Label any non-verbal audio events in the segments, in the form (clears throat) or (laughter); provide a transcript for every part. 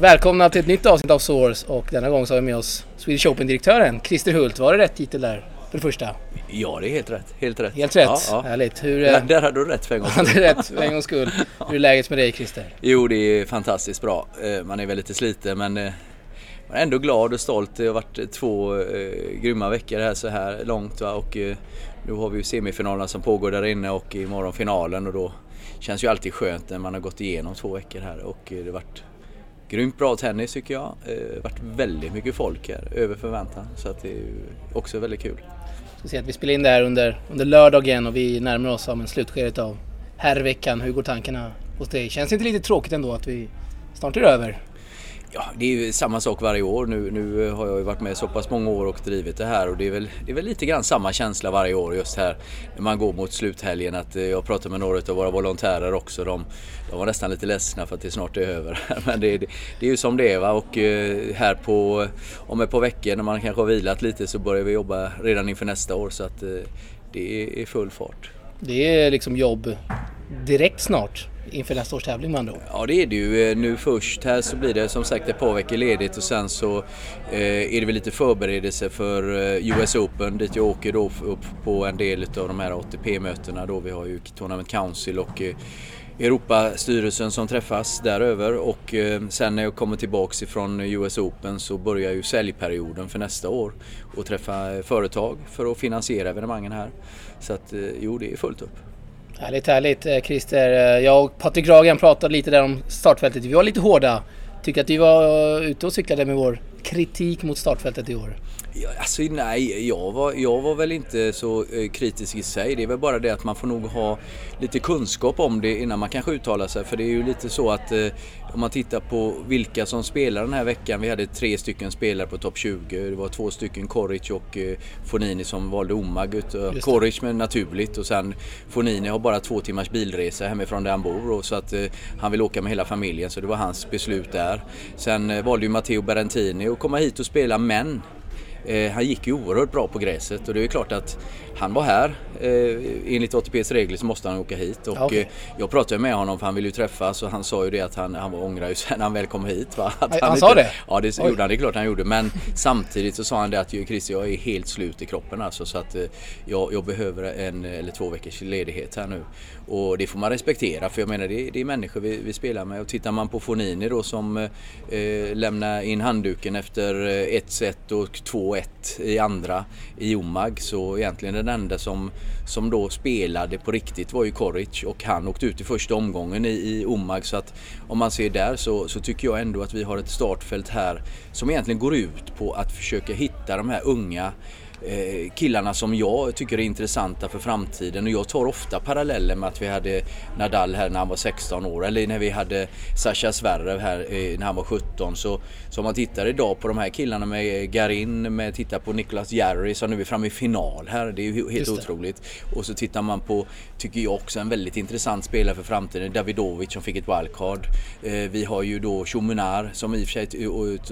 Välkomna till ett nytt avsnitt av Source och denna gång så har vi med oss Swedish Open-direktören Christer Hult. Var det rätt titel där för det första? Ja, det är helt rätt. Helt rätt. Helt rätt. Ja, ja. Härligt. Hur, Där, där hade du rätt för en gång. (laughs) det är rätt för en gångs skull. (laughs) Hur är läget med dig Christer? Jo, det är fantastiskt bra. Eh, Man är väl lite sliten men eh, man är ändå glad och stolt. Det har varit två eh, grymma veckor här så här långt va? och eh, nu har vi ju semifinalerna som pågår där inne och imorgon finalen och då känns ju alltid skönt när man har gått igenom två veckor här och eh, det har varit grymt bra tennis tycker jag. Det har varit väldigt mycket folk här, över förväntan. Så att det är också väldigt kul. Ska se att vi spelar in det här under, under lördagen och vi närmar oss av en slutskedet av herrveckan. Hur går tankarna hos dig? Känns det inte lite tråkigt ändå att vi snart är över? Ja, det är ju samma sak varje år. Nu, nu har jag ju varit med så pass många år och drivit det här och det är, väl, det är väl lite grann samma känsla varje år just här när man går mot sluthelgen. Att eh, jag pratar med några av våra volontärer också. De, de var nästan lite ledsna för att det snart är över. (laughs) Men det, det, det är ju som det är va och eh, här på om ett par veckor när man kanske har vilat lite så börjar vi jobba redan inför nästa år så att eh, det är full fart. Det är liksom jobb direkt snart inför nästa års tävling med andra ord. Ja det är det ju. Eh, nu först här så blir det som sagt ett par veckor ledigt och sen så eh, är det väl lite förberedelse för eh, US Open dit jag åker då upp på en del av de här ATP-mötena då. Vi har ju Tournament Council och eh, Europastyrelsen som träffas däröver och sen när jag kommer tillbaks ifrån US Open så börjar ju säljperioden för nästa år och träffa företag för att finansiera evenemangen här. Så att jo, det är fullt upp. Härligt, härligt eh, Christer. Eh, jag och Patrik Ragen pratade lite där om startfältet. Vi var lite hårda. Tycker att vi var eh, ute och cyklade med vår kritik mot startfältet i år. Ja, alltså nej, jag var, jag var väl inte så eh, kritisk i sig. Det är väl bara det att man får nog ha lite kunskap om det innan man kanske uttalar sig. För det är ju lite så att eh, om man tittar på vilka som spelar den här veckan. Vi hade tre stycken spelare på topp 20. Det var två stycken Koric och eh, Fonini som valde Omag. Eh. Koric men naturligt och sen Fonini har bara två timmars bilresa hemifrån där han bor. Och så att eh, han vill åka med hela familjen så det var hans beslut där. Sen eh, valde ju Matteo Berentini att komma hit och spela men Eh, han gick ju oerhört bra på gräset och det är klart att han var här. Eh, enligt ATPs regler så måste han åka hit och okej. eh, jag pratade med honom för han ville ju träffas och han sa ju det att han, han ångrar ju (laughs) sig när han väl kom hit. Va? Att Han sa det? Ja det Oj. gjorde han, det är klart han gjorde. Men (laughs) samtidigt så sa han det att "Ju, Christer jag är helt slut i kroppen alltså så att jag, jag behöver en eller två veckors ledighet här nu. Och det får man respektera för jag menar det, det är människor vi, vi spelar med och tittar man på Fonini då som eh, lämnar in handduken efter ett set och 2-1 i andra i Omag. Så egentligen den enda som, som då spelade på riktigt var ju Koric och han åkte ut i första omgången i, i Omag. Så att om man ser där så, så tycker jag ändå att vi har ett startfält här som egentligen går ut på att försöka hitta de här unga killarna som jag tycker är intressanta för framtiden. Och jag tar ofta paralleller med att vi hade Nadal här när han var 16 år eller när vi hade Sascha Zverev här eh, när han var 17 så, så om man tittar idag på de här killarna med Garin, med tittar på Nicolas Jarry som nu är framme i final här, det är ju helt otroligt. Och så tittar man på, tycker jag också en väldigt intressant spelare för framtiden, Davidovic som fick ett wildcard. Eh, vi har ju då Chomunar som i och för sig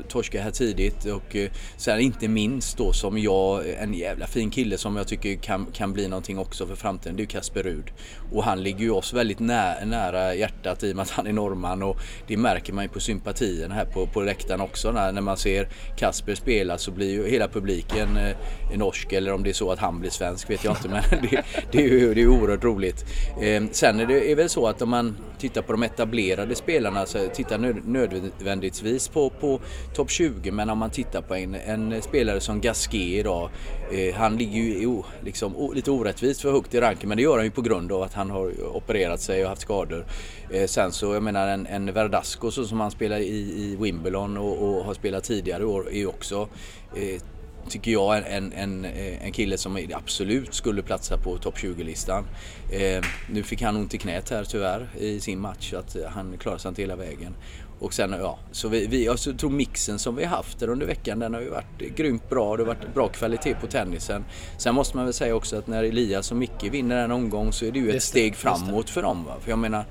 torskade här tidigt. Och eh, sen inte minst då som jag, en jävla fin kille som jag tycker kan, kan bli någonting också för framtiden, det är ju Kasper Rud. Och han ligger ju oss väldigt nä, nära hjärtat i och med att han är norrman. Och det märker man ju på sympatierna här på, på läktaren också. När, när man ser Kasper spela så blir ju hela publiken eh, norsk. Eller om det är så att han blir svensk vet jag inte. Men (laughs) det, det är ju det är ju oerhört roligt. Eh, sen är det är väl så att om man tittar på de etablerade spelarna så tittar nöd, nödvändigtvis på, på topp 20 men om man tittar på en, en spelare som Gasquet idag eh, han ligger ju liksom, lite orättvist för högt i ranken men det gör han ju på grund av att han har opererat sig och haft skador. Eh, sen så jag menar en, en Verdasco så som han spelar i, i Wimbledon och, och har spelat tidigare i år är ju också eh, tycker jag en, en, en kille som absolut skulle platsa på topp 20-listan. Eh, nu fick han ont i knät här tyvärr i sin match så att eh, han klarar sig inte hela vägen. Och sen ja, så vi, vi jag tror mixen som vi har haft där under veckan den har ju varit grymt bra. Det har varit bra kvalitet på tennisen. Sen måste man väl säga också att när Elias och Micke vinner en omgång så är det ju ett det, steg framåt för dem. Va? För jag menar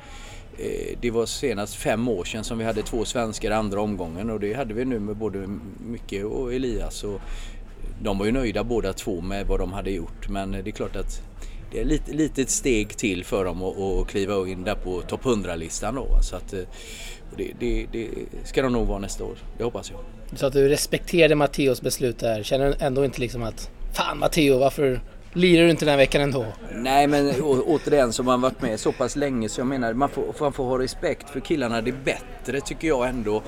eh, det var senast fem år sedan som vi hade två svenskar i andra omgången och det hade vi nu med både Micke och Elias. Och de var ju nöjda båda två med vad de hade gjort men det är klart att det är lite, litet steg till för dem att, att kliva in där på topp 100-listan då. Så att, eh, det, det, det, ska de nog vara nästa år, det hoppas jag. Så att du respekterade Matteos beslut där, känner du ändå inte liksom att Fan Matteo, varför lirar du inte den här veckan ändå? Nej men å, återigen så har man varit med så pass länge så jag menar man får, man får ha respekt för killarna. Det är bättre tycker jag ändå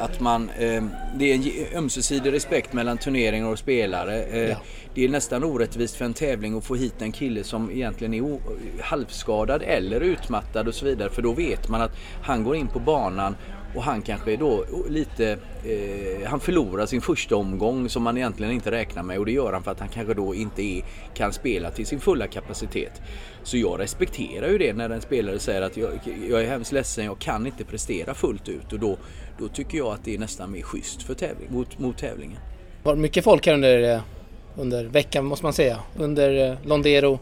att man, eh, det är en ömsesidig respekt mellan turneringar och spelare. Eh, ja. Det är nästan orättvist för en tävling att få hit en kille som egentligen är halvskadad eller utmattad och så vidare. För då vet man att han går in på banan och han kanske då lite, eh, han förlorar sin första omgång som man egentligen inte räknar med och det gör han för att han kanske då inte är, kan spela till sin fulla kapacitet. Så jag respekterar ju det när en spelare säger att jag, jag är hemskt ledsen, jag kan inte prestera fullt ut och då, då tycker jag att det är nästan mer schysst för tävling, mot, mot tävlingen. Var mycket folk här under, eh, under veckan måste man säga. Under eh, Londero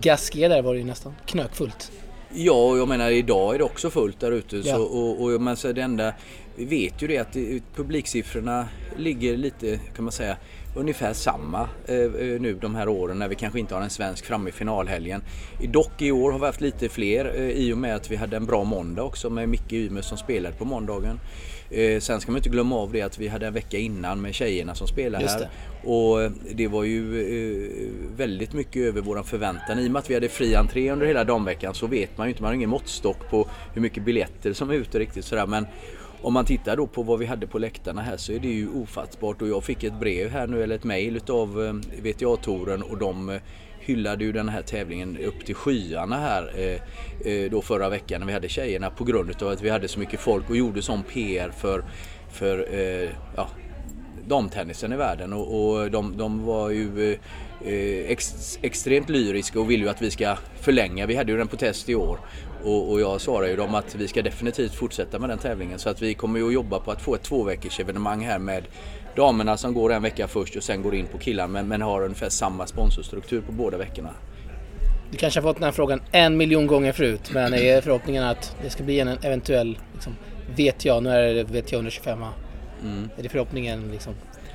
Gasquet där var det ju nästan knökfullt. Ja, jag menar idag är det också fullt där ute. Ja. och, och det enda, vi vet ju det att publiksiffrorna ligger lite, kan man säga, ungefär samma eh, eh, nu de här åren när vi kanske inte har en svensk framme i finalhelgen. Dock i år har vi haft lite fler eh, i och med att vi hade en bra måndag också med Micke Ymer som spelade på måndagen. Eh, sen ska man inte glömma av det att vi hade en vecka innan med tjejerna som spelade här. Och det var ju eh, väldigt mycket över våran förväntan. I och med att vi hade fri entré under hela damveckan så vet man ju inte, man har ingen måttstock på hur mycket biljetter som är ute riktigt sådär. Men om man tittar då på vad vi hade på läktarna här så är det ju ofattbart och jag fick ett brev här nu eller ett mail utav eh, VTA-touren och de eh, hyllade ju den här tävlingen upp till skyarna här eh, eh då förra veckan när vi hade tjejerna på grund av att vi hade så mycket folk och gjorde sån PR för, för eh, ja, damtennisen i världen. Och, och de, de, var ju eh, ex, extremt lyriska och ville ju att vi ska förlänga. Vi hade ju den på test i år. Och, och, jag svarar ju dem att vi ska definitivt fortsätta med den tävlingen. Så att vi kommer ju att jobba på att få ett tvåveckors evenemang här med damerna som går en vecka först och sen går in på killarna men, men har ungefär samma sponsorstruktur på båda veckorna. Du kanske har fått den här frågan en miljon gånger förut men är förhoppningen att det ska bli en eventuell, liksom, vet jag, nu är det vet jag 125 mm. Är det förhoppningen liksom,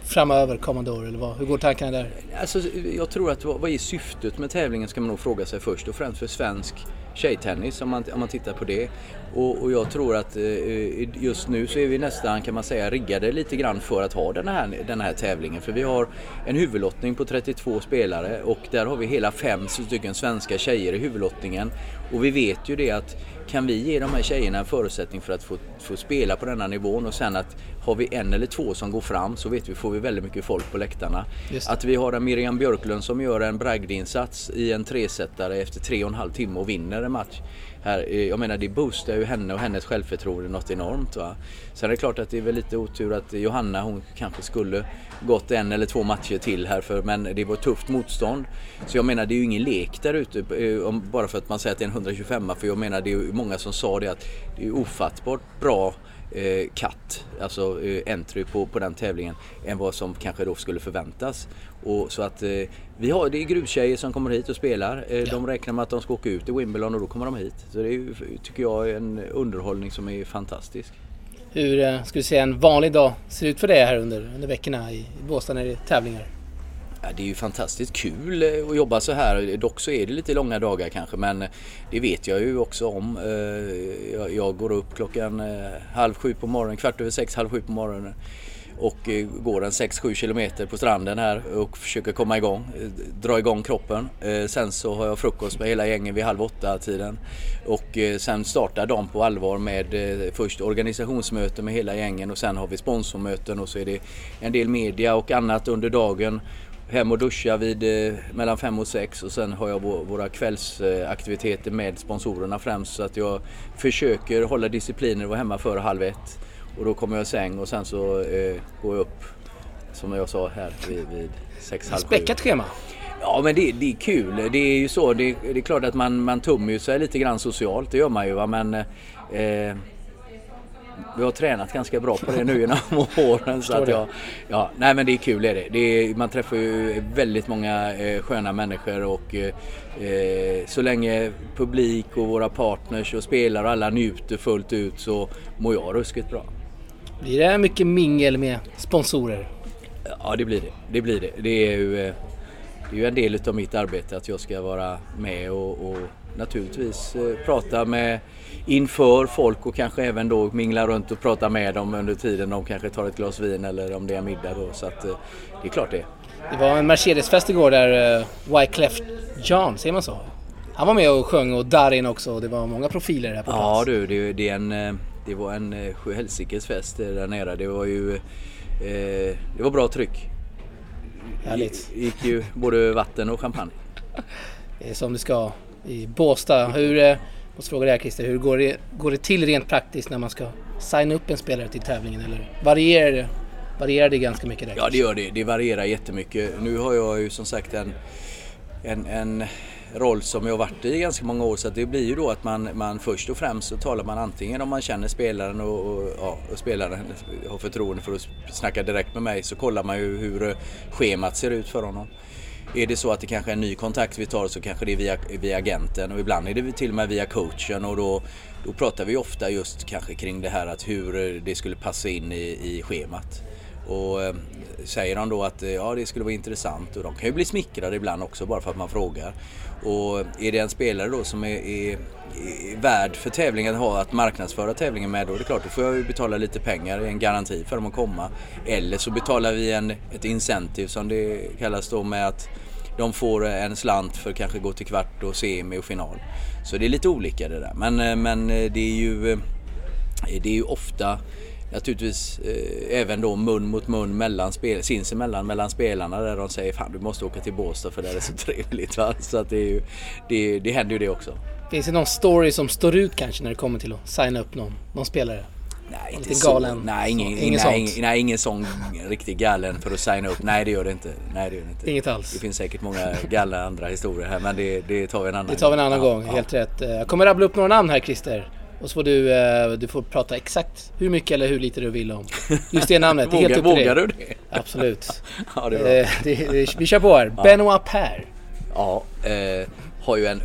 framöver, kommande år? Eller vad? Hur går tankarna där? Alltså, jag tror att vad är syftet med tävlingen ska man nog fråga sig först och främst för svensk tjejtennis om man, om man tittar på det. Och, och jag tror att eh, just nu så är vi nästan kan man säga riggade lite grann för att ha den här, den här tävlingen. För vi har en huvudlottning på 32 spelare och där har vi hela fem stycken svenska tjejer i huvudlottningen. Och vi vet ju det att kan vi ge de här tjejerna en förutsättning för att få, få spela på denna nivån och sen att har vi en eller två som går fram så vet vi får vi väldigt mycket folk på läktarna. Att vi har en Miriam Björklund som gör en bragdinsats i en tresättare efter tre och en halv timme och vinner en match här, eh, jag menar det boostar ju henne och hennes självförtroende något enormt. Va? Sen är det klart att det är väl lite otur att Johanna hon kanske skulle gått en eller två matcher till här för, men det var tufft motstånd. Så jag menar det är ju ingen lek där ute eh, bara för att man säger att det är en 125 för jag menar det är ju många som sa det att det är ofattbart bra eh, cut, alltså eh, entry på, på den tävlingen än vad som kanske då skulle förväntas. Och så att eh, vi har, det är grustjejer som kommer hit och spelar. Eh, ja. De räknar med att de ska åka ut i Wimbledon och då kommer de hit. Så det är, tycker jag är en underhållning som är fantastisk. Hur skulle du säga en vanlig dag ser ut för dig här under, under veckorna i Båstad när det är tävlingar? Ja, det är ju fantastiskt kul eh, att jobba så här. Dock så är det lite långa dagar kanske men det vet jag ju också om. Eh, jag går upp klockan eh, halv sju på morgonen, kvart över sex, halv sju på morgonen och går en 6-7 kilometer på stranden här och försöker komma igång, dra igång kroppen. Sen så har jag frukost med hela gängen vid halv åtta tiden och sen startar dagen på allvar med först organisationsmöte med hela gängen och sen har vi sponsormöten och så är det en del media och annat under dagen hem och duscha vid mellan fem och sex och sen har jag våra kvällsaktiviteter med sponsorerna främst så att jag försöker hålla disciplinen och vara hemma före halv ett. Och då kommer jag i säng och sen så eh, går jag upp som jag sa här vid, vid sex, halv Späckat schema. Ja men det, det, är kul. Det är ju så. Det, det är klart att man, man tummar ju sig lite grann socialt. Det gör man ju va. Men eh, vi har tränat ganska bra på det nu genom (laughs) åren. Så att jag, ja, nej men det är kul är det. det är, man träffar ju väldigt många eh, sköna människor och eh, så länge publik och våra partners och spelare och alla njuter fullt ut så mår jag ruskigt bra. Blir det mycket mingel med sponsorer? Ja, det blir det. Det blir det. Det är ju... Eh, det är ju en del utav mitt arbete att jag ska vara med och, och naturligtvis eh, prata med inför folk och kanske även då mingla runt och prata med dem under tiden de kanske tar ett glas vin eller om det är middag då. Så att eh, det är klart det. Det var en Mercedesfest igår där uh, Wyclef John, säger man så? Han var med och sjöng och Darin också och det var många profiler här på plats. Ja du, det, det, är en, eh, det var en eh, sjuhelsikes fest där nere. Det var ju eh, det var bra tryck. Härligt. Det gick ju både vatten och champagne. (laughs) Det är som det ska i Båstad. Hur, eh, måste fråga dig Christer, hur går det, går det till rent praktiskt när man ska signa upp en spelare till tävlingen? Eller varierar det, varierar det ganska mycket där? Ja det gör det, det varierar jättemycket. Nu har jag ju som sagt en, en, en roll som jag varit i ganska många år så det blir ju då att man, man först och främst så talar man antingen om man känner spelaren och, och, ja, och spelaren har förtroende för att snacka direkt med mig så kollar man ju hur schemat ser ut för honom. Är det så att det kanske är en ny kontakt vi tar så kanske det är via, via agenten och ibland är det till och med via coachen och då, då pratar vi ofta just kanske kring det här att hur det skulle passa in i, i schemat. Och eh, säger de då att eh, ja, det skulle vara intressant och de kan ju bli smickrade ibland också bara för att man frågar. Och är det en spelare då som är, är, är värd för tävlingen att ha att marknadsföra tävlingen med då är det klart, då får jag ju betala lite pengar, en garanti för dem att komma. Eller så betalar vi en, ett incentive som det kallas då med att de får en slant för kanske gå till kvart och semi och final. Så det är lite olika det där. Men, eh, men eh, det är ju det är ju ofta naturligtvis eh, även då mun mot mun mellan spel, sinsemellan mellan spelarna där de säger fan du måste åka till Båstad för det är så (laughs) trevligt. Va? Så att det, är ju, det, det händer ju det också. Finns det någon story som står ut kanske när det kommer till att signa upp någon, någon spelare? Nej, inte så. Galen. Nej, ingen, så, ingen, nej, ingen, nej, ingen sån riktigt galen för att signa upp. Nej, det gör det inte. Nej, det gör det inte. Inget alls. Det finns säkert många galna andra historier här, men det, det tar vi en annan gång. Det tar vi en annan ja, gång, helt ja. rätt. Jag kommer rabbla upp några namn här Christer. Och så får du, eh, du får prata exakt hur mycket eller hur lite du vill om just det namnet. vågar, helt vågar du det? Absolut. (laughs) ja, det är bra. Eh, det, det, vi kör på här. Ja. Benoit Per. Ja, eh, har ju en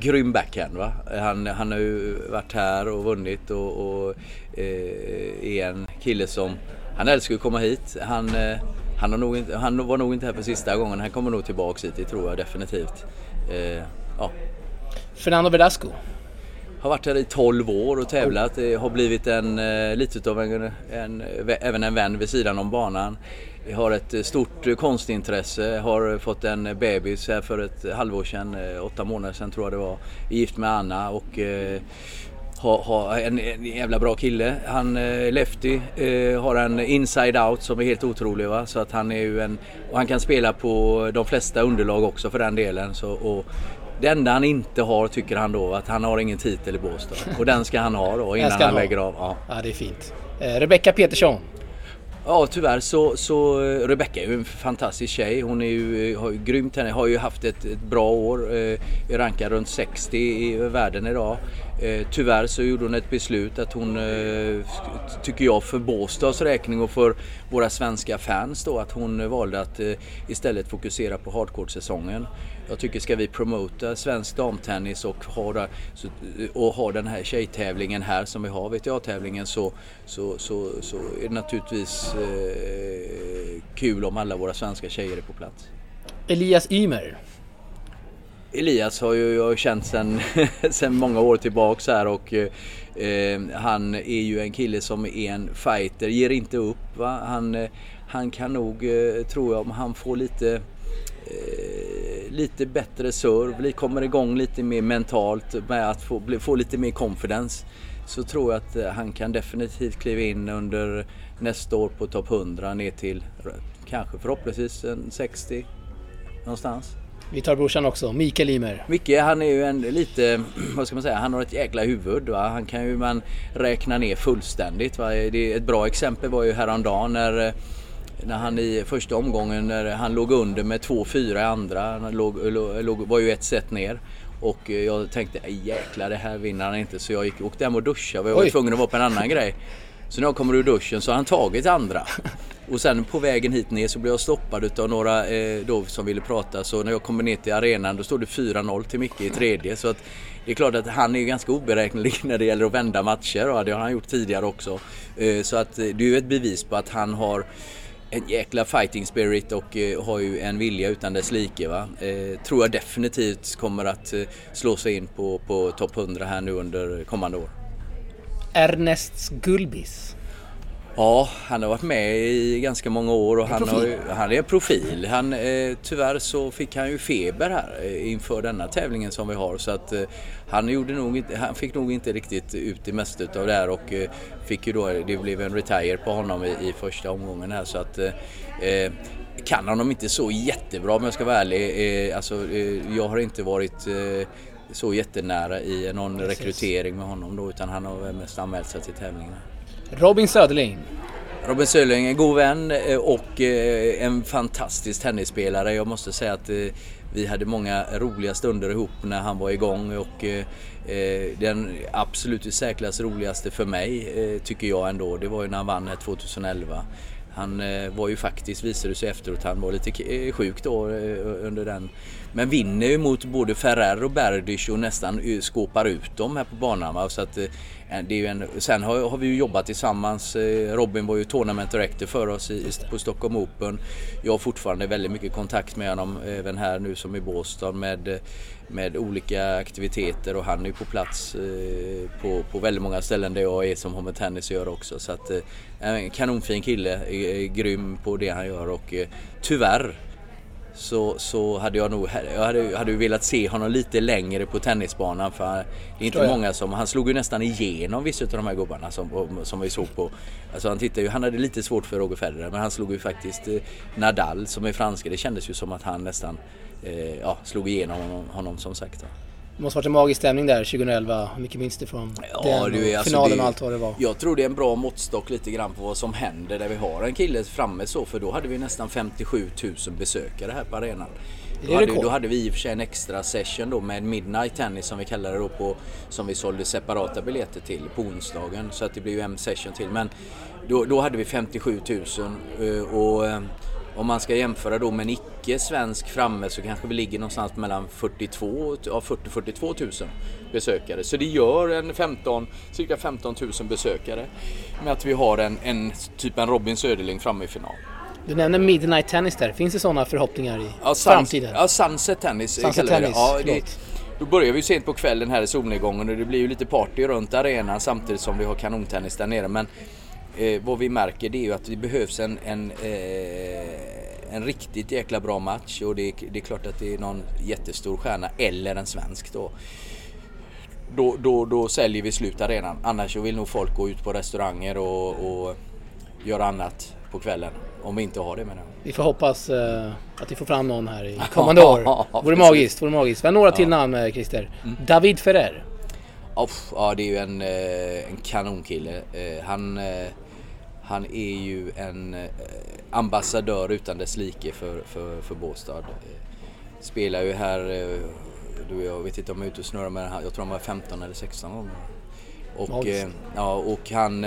grym backhand va. Han, han har ju varit här och vunnit och, och eh, är en kille som, han älskar att komma hit. Han, eh, han, har nog inte, han var nog inte här för sista gången. Han kommer nog tillbaks hit, det tror jag definitivt. Eh, ja. Fernando Velasco har varit här i 12 år och tävlat. Det har blivit en, eh, lite av en, en, även en vän vid sidan om banan. Jag har ett eh, stort eh, konstintresse, har fått en bebis här för ett halvår sedan, åtta månader sedan tror jag det var. Är gift med Anna och har, har en, en, jävla bra kille. Han, Lefty, har en inside out som är helt otrolig. Va? Så att han är ju en, och han kan spela på de flesta underlag också för den delen. Så, och det enda han inte har tycker han då att han har ingen titel i Båstad. Och den ska han ha då innan han, han lägger av. Ja. ja, det är fint. Eh, Rebecca Petersson. Ja tyvärr så, så Rebecca är ju en fantastisk tjej. Hon är ju, har ju grymt henne, har ju haft ett, ett bra år. Eh, rankar runt 60 i världen idag. Eh, tyvärr så gjorde hon ett beslut att hon, eh, tycker jag, för Båstads räkning och för våra svenska fans då, att hon valde att eh, istället fokusera på hardcore-säsongen. Jag tycker ska vi promota svensk damtennis och ha, och ha den här tjejtävlingen här som vi har, VTA-tävlingen, så, så, så, så är det naturligtvis eh, kul om alla våra svenska tjejer är på plats. Elias Ymer. Elias har ju jag känt sedan (laughs) sen många år tillbaks här och eh, han är ju en kille som är en fighter, ger inte upp. Va? Han, eh, han kan nog, eh, tror jag, om han får lite eh, lite bättre serve, kommer igång lite mer mentalt med att få, få lite mer confidence så tror jag att eh, han kan definitivt kliva in under nästa år på topp 100 ner till kanske förhoppningsvis en 60 någonstans. Vi tar brorsan också, Mikael Ymer. Micke han är ju en lite, (clears throat) vad ska man säga, han har ett jäkla huvud. Va? Han kan ju man räkna ner fullständigt. Va? Det ett bra exempel var ju häromdagen när när han i första omgången när han låg under med 2-4 i andra. Han låg, låg, var ju ett set ner. Och jag tänkte jäklar det här vinner han inte så jag gick, åkte hem och duschade jag var Oj. tvungen att vara på en annan grej. Så när jag kommer ur duschen så har han tagit andra. Och sen på vägen hit ner så blev jag stoppad av några eh, då som ville prata. Så när jag kommer ner till arenan då stod det 4-0 till Micke i tredje. Så att det är klart att han är ganska oberäknelig (laughs) när det gäller att vända matcher. Och det har han gjort tidigare också. Eh, så att det är ju ett bevis på att han har en jäkla fighting spirit och eh, har ju en vilja utan dess like. Va? Eh, tror jag definitivt kommer att eh, slå sig in på, på topp 100 här nu under kommande år. Ernests Gulbis. Ja, han har varit med i ganska många år och han, har, han är en profil. Han, eh, tyvärr så fick han ju feber här eh, inför denna tävlingen som vi har så att eh, han, gjorde nog inte, han fick nog inte riktigt ut det mesta av det här och eh, fick ju då, det blev en retire på honom i, i första omgången här så att eh, eh, kan honom inte så jättebra om jag ska vara ärlig. alltså, jag har inte varit så jättenära i någon Precis. rekrytering med honom då utan han har mest anmält sig till tävlingen. Robin Söderling. Robin Söderling, en god vän eh, och eh, en fantastisk tennisspelare. Jag måste säga att eh, vi hade många roliga stunder ihop när han var igång och den absolut i särklass roligaste för mig tycker jag ändå, det var ju när han vann 2011. Han var ju faktiskt, visade sig efteråt, han var lite sjuk då under den. Men vinner ju mot både Ferrer och Berdych och nästan skåpar ut dem här på banan. Så att eh, det är ju en, sen har, har, vi ju jobbat tillsammans. Eh, Robin var ju tournament director för oss i, på Stockholm Open. Jag har fortfarande väldigt mycket kontakt med honom även här nu som i Båstad med, med olika aktiviteter och han är ju på plats eh, på, på väldigt många ställen där jag är som har med tennis gör också. Så att, en kanonfin kille, grym på det han gör och tyvärr så, så hade jag nog jag hade, hade velat se honom lite längre på tennisbanan för det är inte många som, han slog ju nästan igenom vissa av de här gubbarna som, som vi såg på. Alltså han tittade ju, han hade lite svårt för Roger Federer men han slog ju faktiskt eh, Nadal som är franska. Det kändes ju som att han nästan eh, ja, slog igenom honom, honom som sagt. Det måste varit en magisk stämning där 2011. Hur mycket minns du från ja, den det är, alltså finalen och allt vad det var? Jag tror det är en bra måttstock lite grann på vad som händer där vi har en kille framme så. För då hade vi nästan 57 000 besökare här på arenan. Då hade, då hade, vi i och för sig en extra session då med Midnight Tennis som vi kallar det då på som vi sålde separata biljetter till på onsdagen så att det blev ju en session till men då, då hade vi 57 000 eh, och eh, om man ska jämföra då med en icke-svensk framme så kanske vi ligger någonstans mellan 42 ja, 40-42 000 besökare. Så det gör en 15, cirka 15 000 besökare med att vi har en, en typ en Robin Söderling framme i final. Du nämner Midnight Tennis där. Finns det sådana förhoppningar i ja, framtiden? Ja, Sunset Tennis Sunset Tennis, ja, det, Då börjar vi sent på kvällen här i solnedgången och det blir ju lite party runt arenan samtidigt som vi har kanontennis där nere. Men eh, vad vi märker det är ju att det behövs en, en, eh, en riktigt jäkla bra match och det, det, är klart att det är någon jättestor stjärna eller en svensk då. Då, då, då säljer vi slut arenan. Annars vill nog folk gå ut på restauranger och, och göra annat på kvällen. Om vi inte har det menar jag. Vi får hoppas uh, att vi får fram någon här i (laughs) kommande år. Vore magiskt, vore magiskt. Vi har några till namn uh, Christer. Mm. David Ferrer. Oh, ja, det är ju en, uh, en kanonkille. han han är ju en eh, ambassadör utan dess like för, för, för Båstad. Spelar ju här, eh, du, jag vet inte om jag är ute och snurrar med jag tror han var 15 eller 16 gånger. Och, eh, ja, och han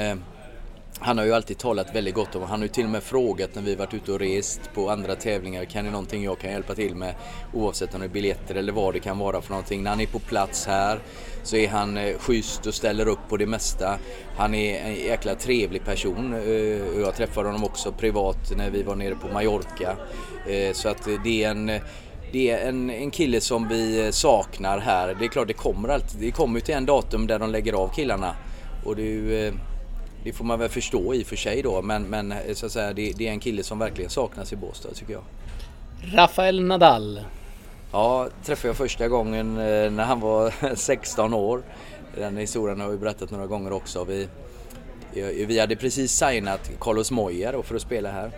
han har ju alltid talat väldigt gott om, han har ju till och med frågat när vi varit ute och rest på andra tävlingar, kan det någonting jag kan hjälpa till med? Oavsett om det är biljetter eller vad det kan vara för någonting. När han är på plats här så är han eh, schysst och ställer upp på det mesta. Han är en jäkla trevlig person. Eh, jag träffade honom också privat när vi var nere på Mallorca. Eh, så att det är en det är en, en kille som vi saknar här. Det är klart det kommer alltid, det kommer ju till en datum där de lägger av killarna. Och det är ju, det får man väl förstå i och för sig då men, men så att säga, det, det är en kille som verkligen saknas i Båstad tycker jag. Rafael Nadal. Ja, träffade jag första gången eh, när han var (laughs) 16 år. Den historien har vi berättat några gånger också. Vi, vi hade precis signat Carlos Moya för att spela här.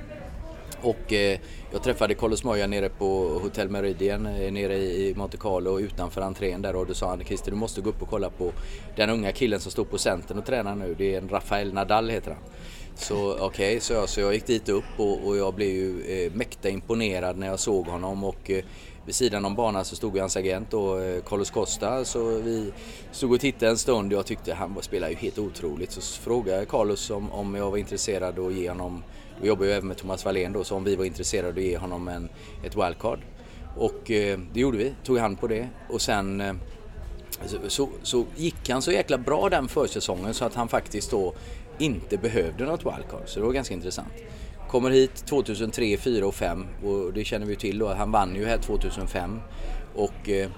Och eh, jag träffade Carlos Moya nere på Hotel Meridian eh, nere i Monte Carlo utanför entrén där och då sa han Christer du måste gå upp och kolla på den unga killen som står på centern och tränar nu. Det är en Rafael Nadal heter han. Så okej, okay, så, jag, så jag gick dit upp och, och jag blev ju eh, mäkta imponerad när jag såg honom och eh, vid sidan om banan så stod hans agent då, eh, Carlos Costa. Så vi stod och tittade en stund och jag tyckte han spelar ju helt otroligt. Så frågade jag Carlos om, om jag var intresserad att ge honom, vi jobbar ju även med Thomas Wallén då, så om vi var intresserade att ge honom en, ett wildcard. Och eh, det gjorde vi, tog hand på det och sen eh, så, så, så, gick han så jäkla bra den försäsongen så att han faktiskt då inte behövde något wildcard. Så det var ganska intressant kommer hit 2003, 2004 och 2005 och det känner vi till då. Han vann ju här 2005 och eh,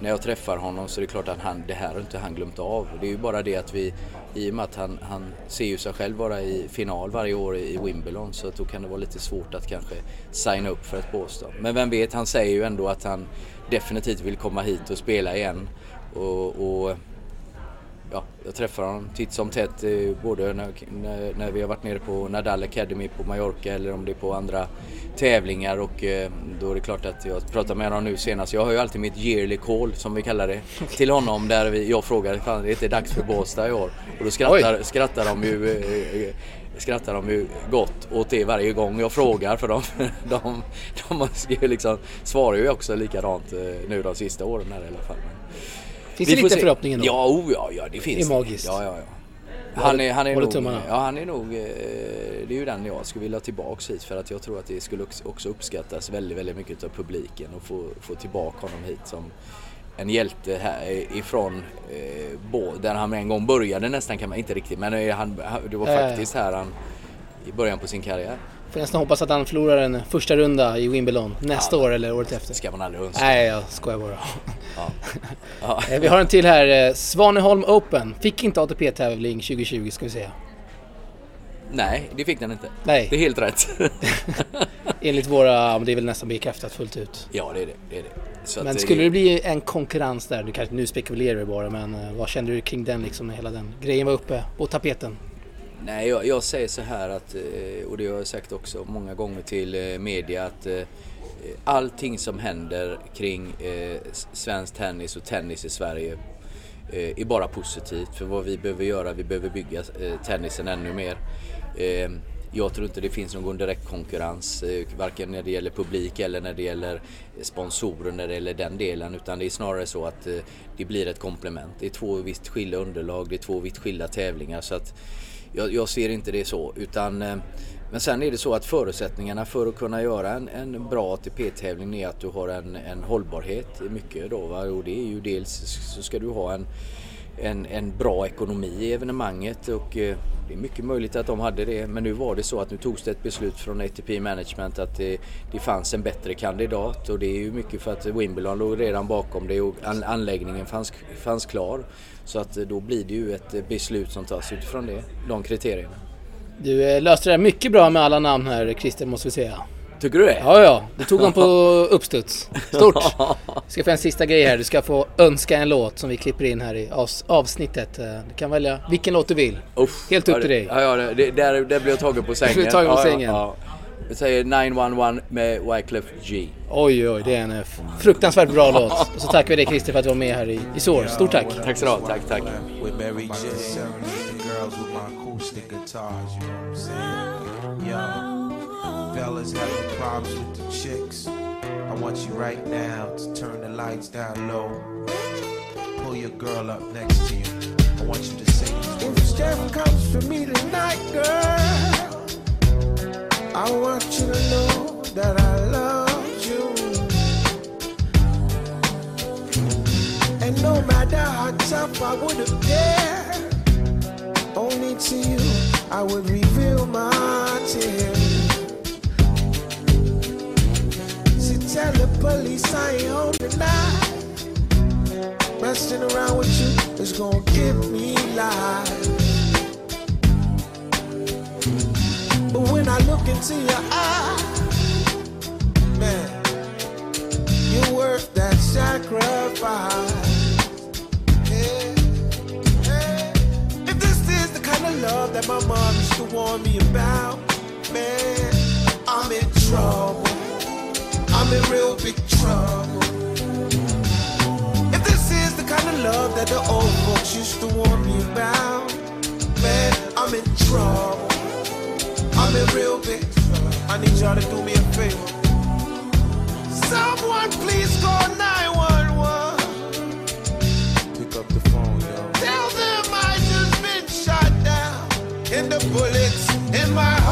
när jag träffar honom så är det klart att han, det här har inte han glömt av. Det är ju bara det att vi, i och med att han, han ser ju sig själv vara i final varje år i Wimbledon så då kan det vara lite svårt att kanske signa upp för ett Båstad. Men vem vet, han säger ju ändå att han definitivt vill komma hit och spela igen. Och, och ja, jag träffar honom titt som tätt eh, både när, när, när, vi har varit nere på Nadal Academy på Mallorca eller om det är på andra tävlingar och eh, då är det klart att jag pratar med honom nu senast. Jag har ju alltid mitt yearly call som vi kallar det (laughs) till honom där vi, jag frågar ifall det inte är dags för Båstad i år och då skrattar, skrattar de ju eh, skrattar de ju gott åt det varje gång jag frågar för de, (laughs) de, de, de liksom svarar ju också likadant nu de sista åren här i alla fall. Finns det lite förhoppning då? Ja, oh, ja, ja, det finns det. är magiskt. Ja, ja, ja. Han är, han är nog, tummarna. ja, han är nog, eh, det är ju den jag skulle vilja tillbaks hit för att jag tror att det skulle också uppskattas väldigt, väldigt mycket av publiken och få, få tillbaka honom hit som en hjälte här ifrån eh, där han en gång började nästan kan man inte riktigt men han, det var faktiskt här han i början på sin karriär. Får nästan hoppas att han förlorar en första runda i Wimbledon nästa ja, år eller året efter. Det ska man aldrig önska. Nej, jag skojar bara. (laughs) Ja. (laughs) Ja. Eh, vi har en till här. Eh, Svaneholm Open. Fick inte ATP-tävling 2020 ska vi säga. Nej, det fick den inte. Nej. Det är helt rätt. (laughs) Enligt våra, det är väl nästan bekräftat fullt ut. Ja, det är det. det, är det. Så men skulle det bli en konkurrens där, du kanske nu spekulerar vi bara, men eh, vad kände du kring den liksom när hela den grejen var uppe på tapeten? Nej, jag, jag, säger så här att, eh, och det har jag sagt också många gånger till eh, media, att eh, allting som händer kring svensk tennis och tennis i Sverige är bara positivt för vad vi behöver göra, vi behöver bygga tennisen ännu mer. Jag tror inte det finns någon direkt konkurrens varken när det gäller publik eller när det gäller sponsorer när det gäller den delen utan det är snarare så att det blir ett komplement. Det är två vitt skilda underlag, det är två vitt skilda tävlingar så att jag, jag, ser inte det så utan eh, men sen är det så att förutsättningarna för att kunna göra en, en bra ATP-tävling är att du har en, en hållbarhet mycket då va? och det är ju dels så ska du ha en, en, en bra ekonomi i evenemanget och eh, det är mycket möjligt att de hade det men nu var det så att nu togs det ett beslut från ATP Management att det, det fanns en bättre kandidat och det är ju mycket för att Wimbledon låg redan bakom det och an, anläggningen fanns, fanns klar. Så att eh, då blir det ju ett beslut som tas utifrån det, de kriterierna. Du eh, löste det mycket bra med alla namn här Christer måste vi säga. Tycker du det? Ja, ja. Du tog dem på (laughs) uppstuds. Stort! Du ska få en sista grej här. Du ska få önska en låt som vi klipper in här i avsnittet. Eh, du kan välja vilken låt du vill. Uff, Helt upp ja, till dig. Ja, ja det, där, där blir jag tagen på sängen. Du tagen på sängen. Ja, ja. Vi säger 911 med Wyclef G. Oj, oj, det är en fruktansvärt bra låt. Och så tackar vi dig Christer för att du var med här i, i SÅR. Stort tack! Tack så du ha. Tack, tack. Fellas having problems with the chicks. I want you right now to turn the lights down low. Pull your girl up next to you. I want you to sing these words. If Steph comes for me tonight, girl, I want you to know that I love you. And no matter how tough I would have appear, only to you I would reveal my tears. Police I ain't home tonight. Messing around with you is gonna give me life. But when I look into your eyes, man, you're worth that sacrifice. If this is the kind of love that my mom used to warn me about, man, I'm in trouble. I'm in real big trouble. If this is the kind of love that the old folks used to warn me about, man, I'm in trouble. I'm in real big trouble. I need y'all to do me a favor. Someone please call 911. Pick up the phone, yo. Tell them I just been shot down. And the bullets in my